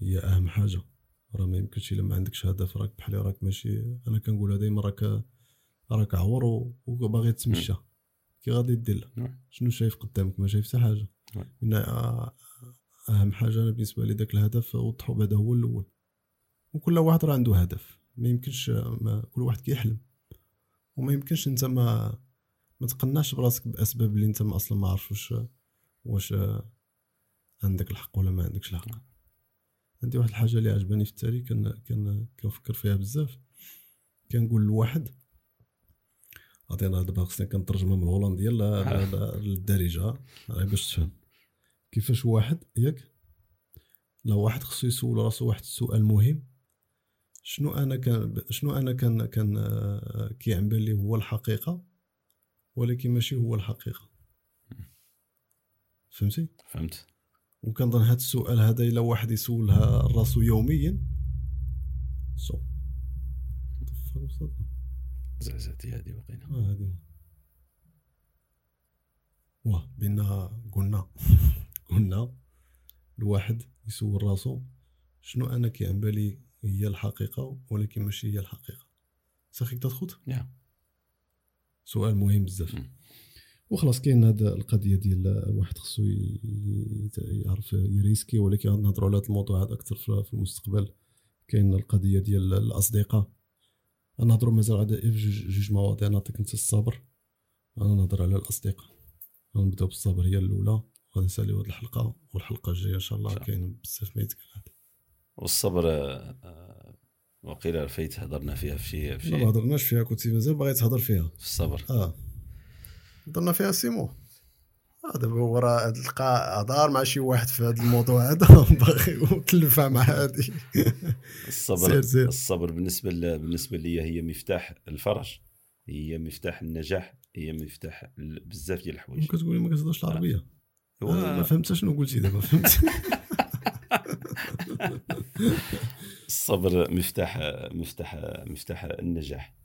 هي أهم حاجة. راه ما يمكنش الا ما عندكش هدف راك بحال راك ماشي. أنا كنقولها دائما راك راك عور وباغي تمشى. كي غادي دير. شنو شايف قدامك؟ ما شايف حتى حاجة. نعم. أهم حاجة أنا بالنسبة لي داك الهدف وضحوا هذا هو الأول. وكل واحد راه عنده هدف. ما يمكنش ما كل واحد كيحلم. وما يمكنش انت ما ما تقنعش براسك بأسباب اللي انت ما أصلا ما عارف واش واش عندك الحق ولا ما عندكش الحق. عندي واحد الحاجة اللي عجباني في التالي كان كان كنفكر فيها بزاف. كنقول لواحد أنا دابا خصني كنترجمها من الهولندية للدارجة. باش تفهم. كيفاش واحد ياك؟ لو واحد خصو يسول راسو واحد السؤال مهم. شنو أنا كان شنو أنا كان كان كيعن بالي هو الحقيقة ولكن ماشي هو الحقيقة. فهمتي؟ فهمت. وكنظن هذا السؤال هذا إلا واحد يسولها راسو يوميا. سو زعزعتي هذه وقينا آه هذه واه بينا قلنا. قلنا الواحد يسول راسو شنو أنا كيعن بالي هي الحقيقة ولكن ماشي هي الحقيقة. ساخيك تدخل yeah. سؤال مهم بزاف. وخلاص كاين هاد القضية ديال واحد خصو يعرف يريسكي ولكن غنهضروا على هذا الموضوع هذا أكثر في المستقبل. كاين القضية ديال الأصدقاء. نهضروا مازال غادي في جوج, مواضيع نعطيك أنت الصبر. أنا نهضر على الأصدقاء. غنبداو بالصبر هي الأولى غادي نساليو هاد الحلقة والحلقة الجاية إن شاء الله كاين بزاف ما يتقال والصبر آه، آه، وقيل فايت هضرنا فيها في شي في ما هضرناش فيها كنت مازال باغي تهضر فيها. في الصبر. آه. هضرنا فيها سيمو. آه دابا هو راه تلقى هضر مع شي واحد في هذا الموضوع هذا. باغي وتلفع مع هادي. الصبر سير سير. الصبر بالنسبة ل... بالنسبة لي هي مفتاح الفرج. هي مفتاح النجاح. هي مفتاح بزاف ديال الحوايج. كتقولي ما كتهضرش العربية؟ هو ما فهمتش شنو قلتي دابا فهمت. الصبر مفتاح مفتاح مفتاح النجاح.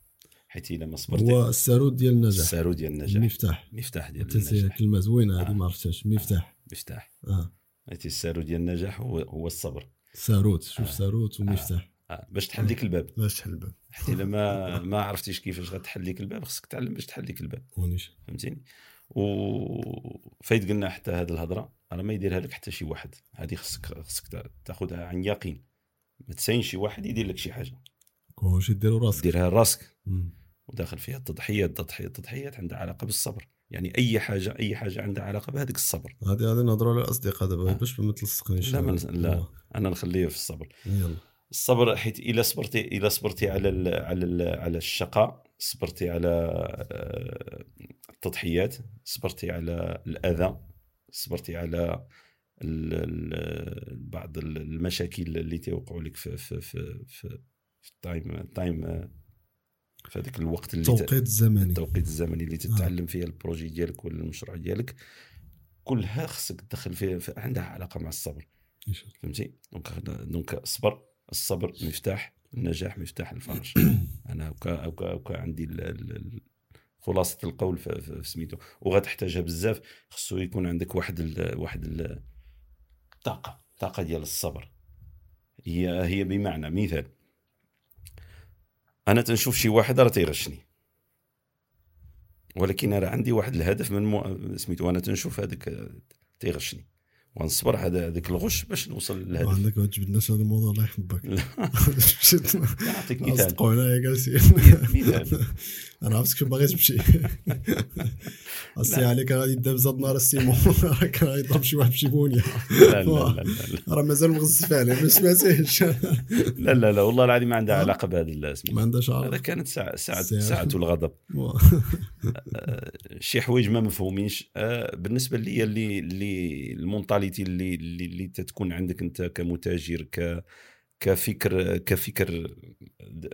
حيت إلا ما صبرتي هو السارود ديال النجاح. السارود ديال النجاح. المفتاح مفتاح ديال النجاح. كلمه زوينه هذه آه. ما عرفتهاش. مفتاح آه. مفتاح آه. حيت السارود ديال النجاح هو هو الصبر. ساروت. شوف آه. ساروت ومفتاح آه. باش تحل لك الباب. باش تحل الباب. حتى إلا ما ما عرفتيش كيفاش غتحل لك الباب خصك تعلم باش تحل لك الباب. فهمتيني؟ وفايت قلنا حتى هذه الهضرة راه ما يديرها لك حتى شي واحد. هذه خصك خصك تاخذها عن يقين. ما تسين شي واحد يدير لك شي حاجة. واش ديرو راسك. ديرها راسك وداخل فيها التضحيات التضحيات التضحيات عندها علاقة بالصبر. يعني أي حاجة أي حاجة عندها علاقة بهذاك الصبر. هذه هذه نهضروا على الاصدقاء دابا باش ما تلصقنيش لا من لا أنا نخليه في الصبر. يلا. الصبر حيت إلا صبرتي إلا صبرتي على ال على ال على الشقاء صبرتي على آه، التضحيات صبرتي على الأذى صبرتي على ال ال بعض المشاكل اللي توقعوا لك في في في في, في ال time ال time في هذاك الوقت اللي التوقيت الزمني. التوقيت الزمني اللي تتعلم فيه ال projet ديالك ولا المشروع ديالك. كلها خصك تدخل فيها عندها علاقة مع الصبر. فهمتي؟ donc donc الصبر الصبر مفتاح النجاح مفتاح الفرج. أنا هكا هكا هكا عندي خلاصة القول في سميتو. وغتحتاجها بزاف خصو يكون عندك واحد ال واحد الطاقه الطاقه ديال الصبر. هي هي بمعنى مثال. أنا تنشوف شي واحد راه تيغشني ولكن أنا عندي واحد الهدف من مو... سميتو أنا تنشوف هذاك تيغشني ونصبر هذا هذاك الغش باش نوصل للهدف عندك ما تجبدناش هذا الموضوع الله يحبك نعطيك مثال. اصدقوا هنايا جالسين مثال. أنا عرفتك شو باغي تمشي. السي عليك غادي يبدا بزاد نهار السيمون كان غيضرب شي واحد بشي بونيه لا لا لا راه مازال مغزف عليه ما سمعتيش لا لا لا والله العظيم ما عندها علاقة بهذا الاسم. ما عندهاش هذا علاقه كانت ساعة ساعة. ساعة الغضب. آه، شي حوايج ما مفهومينش. آه، بالنسبة لي اللي اللي ال mentalité اللي اللي, اللي تتكون عندك انت كمتاجر ك كفكر كفكر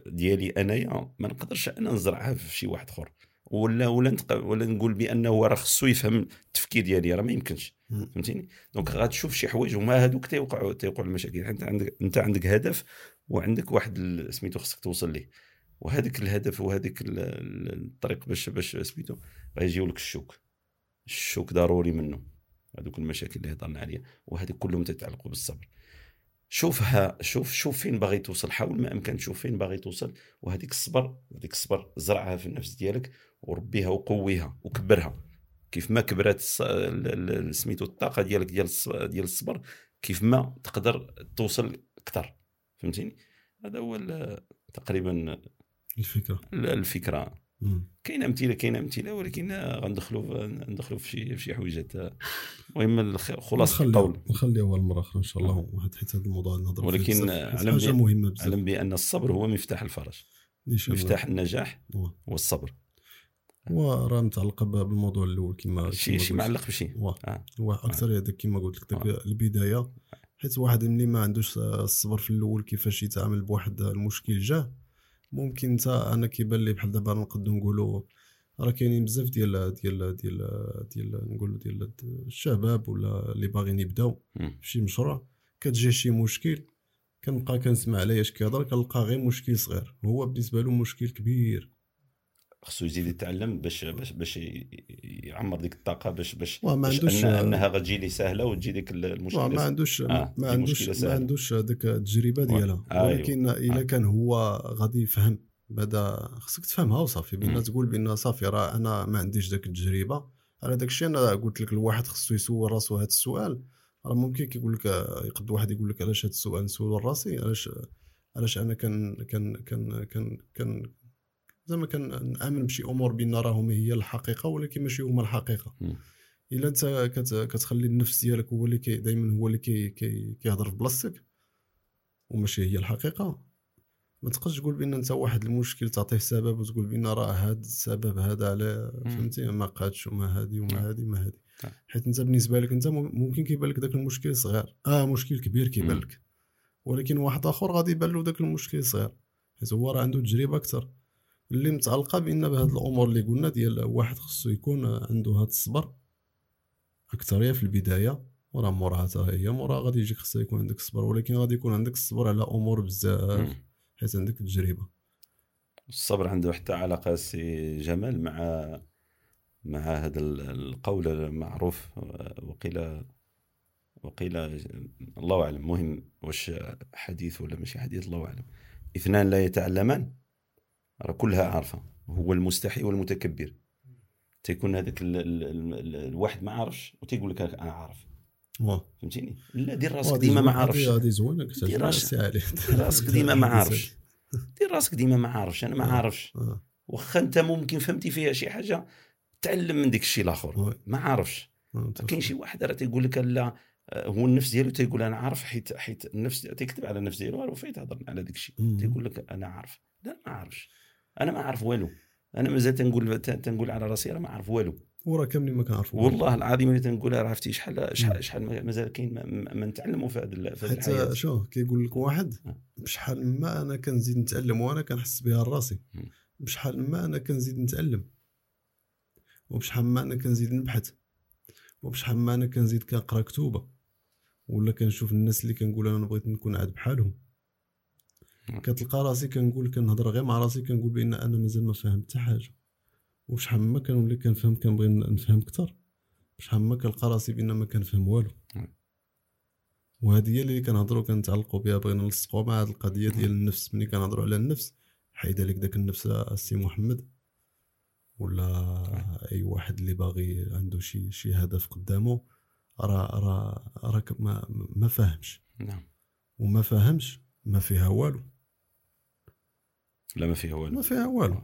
ديالي انايا ما نقدرش أنا نزرعها في شي واحد اخر. ولا ولا. ولا نقول بأنه راه خصو يفهم التفكير ديالي راه ما يمكنش. فهمتيني؟ donc غتشوف شي حوايج وما هذوك تيوقعوا تيوقعوا المشاكل. انت عندك انت عندك هدف وعندك واحد سميتو خصك توصل ليه. وهذاك الهدف وهذيك الطريق باش باش سميتو غيجيو لك الشوك. الشوك ضروري منه. هذوك المشاكل اللي هضرنا عليها وهذه كلهم تتعلقوا بالصبر. شوفها شوف شوف فين باغي توصل حاول ما أمكن تشوف فين باغي توصل وهذيك الصبر هذيك الصبر زرعها في النفس ديالك وربيها وقويها وكبرها. كيف ما كبرات سميتو الطاقة ديالك ديال ديال الصبر كيف ما تقدر توصل أكثر. فهمتيني؟ هذا هو تقريبا الفكرة. الفكرة. كاين امثله كاين امثله ولكن غندخلوا ندخلوا في شي في شي حويجات. المهم خلاص القول نخليه أول مرة أخرى إن شاء الله حيت هذا الموضوع نهضروا ولكن علم حاجة مهمة بزاف. علم بان الصبر هو مفتاح الفرج. مفتاح النجاح هو. الصبر. وراه متعلقه بالموضوع الأول كما شي شي معلق بشي. آه. هو أكثر هذاك كما قلت لك البداية حيت واحد ملي ما عندوش الصبر في الأول كيفاش يتعامل بواحد المشكل جاه ممكن انت أنا كيبان لي بحال دابا نقدروا نقولوا راه كاينين بزاف ديال ديال ديال ديال نقولوا ديال الشباب ولا اللي باغيين يبداو في شي مشروع كتجي شي مشكل كنبقى كنسمع عليه اش كيهضر كنلقى غير مشكل صغير. هو بالنسبة له مشكل كبير. خصو يزيد يتعلم باش باش باش يعمر ديك الطاقة باش باش ما عندوش أنها, أنها غتجي لي سهلة وتجي ديك المشكلة ما عندوش آه ما عندوش ما عندوش ديك التجربة ديالها. آه ولكن أيوه. إلا آه. كان هو غادي يفهم بعدا خصك تفهمها وصافي. بان تقول بأن صافي راه أنا ما عنديش داك التجربة. على داك الشيء أنا قلت لك الواحد خصو يسول راسو هذا السؤال. راه ممكن كيقول لك يقد واحد يقول لك علاش هذا السؤال نسول راسي علاش علاش أنا كان كان كان كان كان زعما كنامن بشي أمور بان راهم هي الحقيقة ولكن ماشي هما الحقيقة. إلا أنت كتخلي النفس ديالك هو اللي كي دائما هو اللي كي كي كيهضر في بلاصتك وماشي هي الحقيقة. ما تقدرش تقول بأن أنت واحد المشكل تعطيه سبب وتقول بأن راه هذا السبب هذا على فهمتي؟ ما قادش وما هذه وما هذه ما هذه حيت أنت بالنسبة لك أنت ممكن كيبان لك ذاك المشكل صغير. آه مشكل كبير كيبان لك. ولكن واحد آخر غادي يبان له ذاك المشكل صغير. حيت هو راه عنده تجربة أكثر. اللي متعلقة بأن بهاد الأمور اللي قلنا ديال واحد خصو يكون عنده هاد الصبر أكثرية في البداية وراه موراها حتى هي موراها غادي يجيك خصها يكون عندك الصبر ولكن غادي يكون عندك الصبر على أمور بزاف حيت عندك التجربة. الصبر عنده حتى علاقه سي جمال مع مع هذا القول المعروف وقيل وقيل الله أعلم مهم واش حديث ولا ماشي حديث الله أعلم. اثنان لا يتعلمان. راه كلها عارفة هو المستحي والمتكبر. تيكون هذاك الواحد ما عارفش وتيقول لك أنا عارف. فهمتيني؟ لا دير راسك ديما ما عارفش. هذه زوينة دير راسك. ديما ما عارفش. دير راسك ديما ما عارفش أنا ما آه. عارفش. آه. واخا أنت ممكن فهمتي فيها شي حاجة تعلم من ديك الشيء الآخر ما عارفش. آه، كاين شي واحد راه تيقول لك لا هو النفس ديالو تيقول أنا عارف حيت حيت النفس تيكتب على النفس ديالو راه فايت تهضر على ديك الشيء تيقول لك أنا عارف. لا ما عارفش. أنا ما عارف والو أنا مازال تنقول تنقول على راسي راه ما عارف والو وراه كاملين ما كنعرفوا والله العظيم اللي تنقولها عرفتي شحال شحال شحال مازال كاين ما نتعلموا في هذا في الحياة. شو كيقول لك واحد بشحال ما أنا كنزيد نتعلم وأنا كنحس بها راسي. بشحال ما أنا كنزيد نتعلم. وبشحال ما أنا كنزيد نبحث. وبشحال ما أنا كنزيد كنقرأ كتوبه ولا كنشوف الناس اللي كنقول أنا بغيت نكون عاد بحالهم. كتلقى راسي كنقول كنهضر غير مع راسي كنقول بأن أنا مازال ما فاهم حتى حاجة. وشحال ما كنولي كنفهم كنبغي نفهم أكثر. شحال ما كنلقى راسي بأن ما كنفهم والو. وهذه هي اللي كنهضروا كنتعلقوا بها بغينا نلصقوا مع هذه القضية ديال النفس. ملي كنهضروا على النفس حيد لك داك النفس السي محمد؟ ولا أي واحد اللي باغي عنده شي شي هدف قدامه راه راه راك ما ما فاهمش نعم. وما فاهمش ما فيها والو. لا ما فيها والو. ما فيها والو.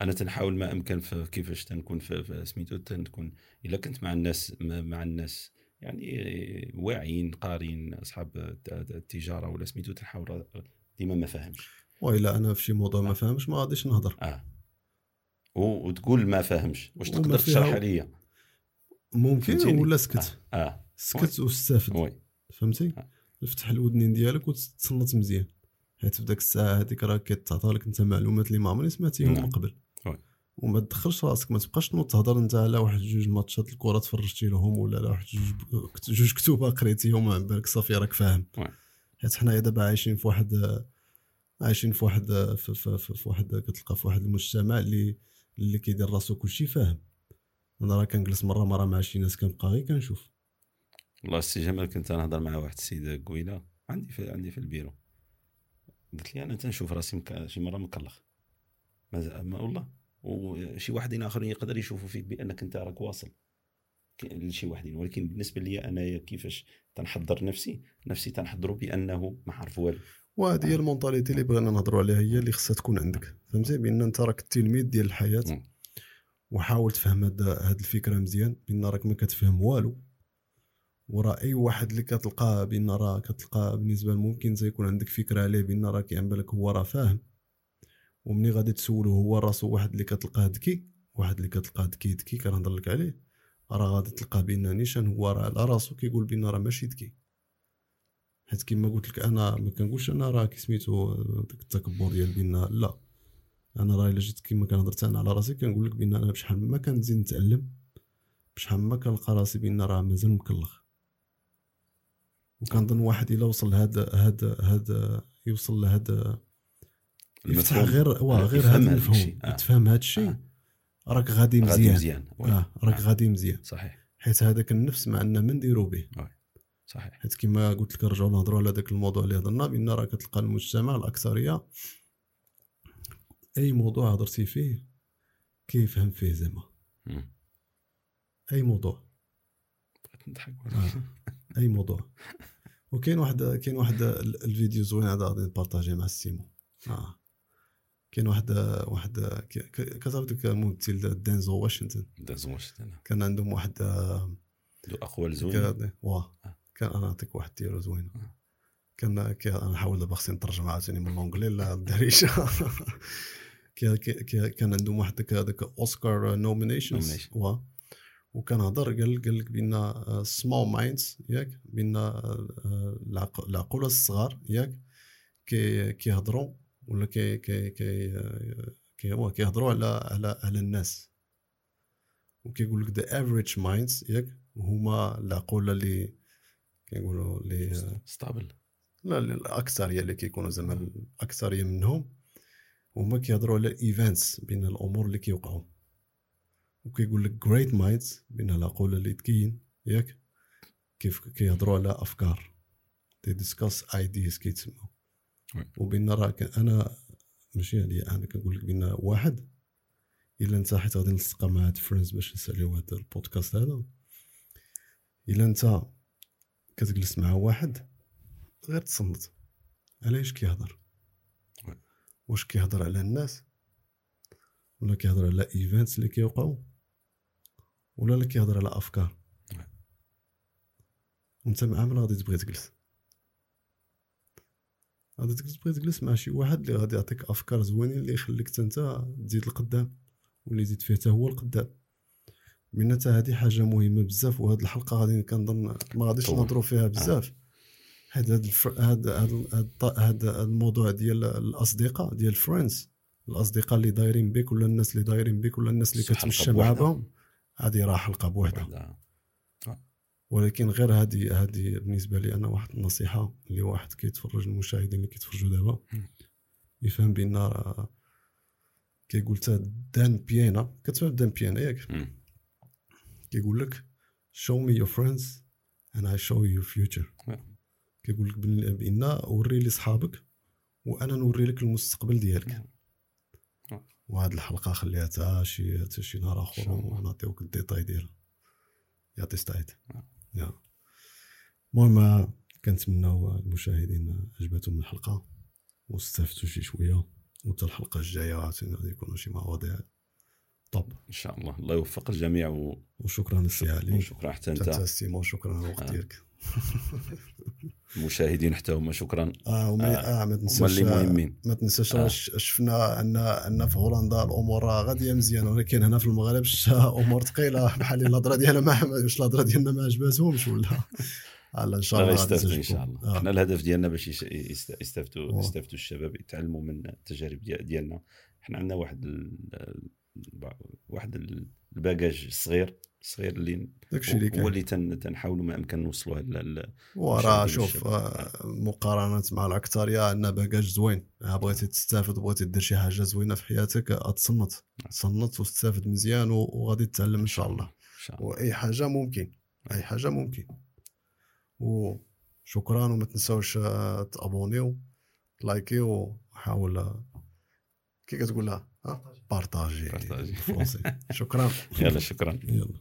أنا تنحاول ما أمكن في كيفاش تنكون في سميتو تنكون إلا كنت مع الناس مع الناس يعني واعيين قارين أصحاب التجارة ولا سميتو تنحاول ديما ما فاهمش. وإلا أنا في شي موضوع ما فاهمش ما غاديش نهضر. آه. وتقول ما فاهمش. واش تقدر تشرح لي ممكن ولا سكت؟ آه, آه. سكت واستافد فهمتي؟ آه. افتح الودنين ديالك وتصنت مزيان. حيت في الساعة هذيك راه كتعطى لك أنت معلومات اللي ما عمرني سمعتيهم نعم. من قبل وما تدخلش راسك ما تبقاش تنوض تهضر أنت على واحد جوج ماتشات الكرة تفرجتي لهم ولا على واحد جوج جوج كتوبه قريتيهم وعن بالك صافي راك فاهم. حيت حنايا دابا عايشين في واحد عايشين في واحد في, في, في, في واحد كتلقى في واحد المجتمع اللي اللي كيدير راسو كلشي فاهم. أنا راه كنجلس مرة مرة مع شي ناس كنبقى غير كنشوف. والله السي جمال كنت نهضر مع واحد السيدة قويلة. عندي في عندي في البيرو. قلت لي أنا تنشوف راسي مك... شي مرة مكلخ. ما والله. وشي واحدين آخرين يقدر يشوفوا فيك بأنك أنت راك واصل. لشي واحدين. ولكن بالنسبة لي انايا كيفاش تنحضر نفسي؟ نفسي تنحضروا بأنه ما عارف والو. وهذه هي المونتاليتي اللي بغينا نهضروا عليها هي اللي خصها تكون عندك. فهمتي بأن أنت راك التلميذ ديال الحياة. وحاول تفهم هذه الفكرة مزيان. بأن راك ما كتفهم والو. وراه أي واحد اللي كتلقاه بان راه كتلقاه بالنسبة ممكن يكون عندك فكرة عليه بان راه كيعمل بالك هو راه فاهم. ومني غادي تسولو هو راسو واحد اللي كتلقاه ذكي واحد اللي كتلقاه ذكي ذكي كنهضر لك عليه. راه غادي تلقاه بأن نيشان هو راه على راسو كيقول بأن راه ماشي ذكي. حيت كما قلت لك أنا ما كنقولش أنا راه كسميتو داك التكبر ديال بأن لا. أنا راه إلا جيت كما كنهضر أنا على راسي كنقول لك بأن أنا بشحال ما كنزيد نتعلم بشحال ما كنلقى راسي بأن راه مازال مكلخ. وكنظن واحد إلا وصل لهذا هذا هذا يوصل لهذا يفتح غير واه غير هذا المفهوم. آه. تفهم هذا الشيء. آه. راك غادي مزيان. مزيان. آه. راك آه. غادي مزيان. صحيح. حيت هذاك النفس ما عندنا من نديرو به. صحيح. حيت كما قلت لك نرجعوا نهضروا على ذاك الموضوع اللي هضرنا بأن راه كتلقى المجتمع الأكثرية أي موضوع هضرتي فيه كيفهم فيه زعما. أي موضوع. نضحك آه. أي موضوع. وكاين واحد كاين واحد الفيديو زوين هذا غادي نبارطاجي مع السيمو آه. كاين واحد واحد كتعرف ديك الممثل دينزل واشنطن؟ دينزل واشنطن. كان عندهم واحد دو أقوال زوين. واه. كان أنا نعطيك واحد ديالو زوين. كان نحاول دابا خصني نترجم عاوتاني من l'anglais للدارجه كان عندهم واحد داك أوسكار nominations. وكنهضر قال قال لك بأن small minds ياك بأن العقول الصغار ياك كي كيهضروا ولا كي كي كي هو كيهضروا على على على الناس. وكيقول لك the average minds ياك هما العقول اللي كيقولوا اللي ستابل لا الاكثريه اللي كيكونوا زعما الاكثريه منهم. هما كيهضروا على ال events بين الأمور اللي كيوقعوا. وكيقول لك great minds بين العقول اللي تكين ياك؟ كيف كيهضروا على أفكار. they discuss ideas كيتسموا. وبين راه أنا ماشي عليا أنا كنقول لك بأن واحد إلا أنت حيت غادي نلصق مع هاد friends باش نسأليو هذا البودكاست هذا إلا أنت كتجلس مع واحد غير تصنت علاش كيهضر. واش كيهضر على الناس؟ ولا كيهضر على ايفنتس اللي كيوقعوا؟ ولا لا كيهضر على أفكار. وانت مع من غادي تبغي تجلس غادي تبغي تجلس مع شي واحد اللي غادي يعطيك أفكار زوينين اللي يخليك حتى أنت تزيد القدام واللي يزيد فيه حتى هو القدام من حتى هذه حاجة مهمة بزاف وهاد الحلقة غادي كنظن ما غاديش. نهضروا فيها بزاف حيت هاد. هاد هاد هاد هاد الموضوع ديال الأصدقاء ديال friends الأصدقاء اللي دايرين بك ولا الناس اللي دايرين بك ولا الناس اللي كتمشى. معاهم هذه راه حلقه بوحدها وحده ولكن غير هذه هذه بالنسبة لي أنا واحد النصيحة اللي واحد كيتفرج المشاهدين اللي كيتفرجوا دابا. يفهم بأن راه كيقول تا دان بيانا كتفهم دان بيانا ياك. كيقول لك show me your friends and I show you your future Yeah. كيقول لك بأن وري لي صحابك وأنا نوري لك المستقبل ديالك. وهاد الحلقة خليها تا شي تا شي نهار آخر. ونعطيوك الديتاي ديالها يعطي Yeah. يا المهم كنتمناو المشاهدين عجبتهم الحلقة واستفدتوا شي شوية وحتى الحلقة الجاية غادي يكونوا شي مواضيع طب إن شاء الله الله يوفق الجميع و... وشكرا السي علي وشكرا حتى أنت سيمو شكرا على الوقت آه. المشاهدين حتى هما شكرا آه وما آه ما هما تنساش اللي مهمين ما تنساش آه. شفنا عندنا عندنا في هولندا الأمور غادية مزيان ولكن هنا في المغرب أمور ثقيلة بحال الهضرة ديالنا ما واش الهضرة ديالنا ما عجباتهمش ولا لا إن شاء الله يستافدوا إن. شاء الله آه. إحنا الهدف ديالنا باش يس- يست- يستافدوا. يستافدوا الشباب يتعلموا من التجارب ديال- ديالنا إحنا عندنا واحد ال... واحد الباجاج صغير صغير اللي داكشي اللي هو كاين اللي تن... تنحاولوا ما أمكن نوصلوه ل... ل... وراه شوف. آه، مقارنة مع الأكثرية عندنا باكاج زوين. بغيتي تستافد بغيتي دير شي حاجة زوينة في حياتك آه، تصنت تصنت وتستافد مزيان وغادي تتعلم إن شاء الله. وأي حاجة ممكن. أي حاجة ممكن. وشكرا وما تنساوش آه، تابونيو لايكيو وحاول آه، كي كتقولها ها بارطاجي بارطاجي. بالفرنسي شكرا يلا شكرا يلا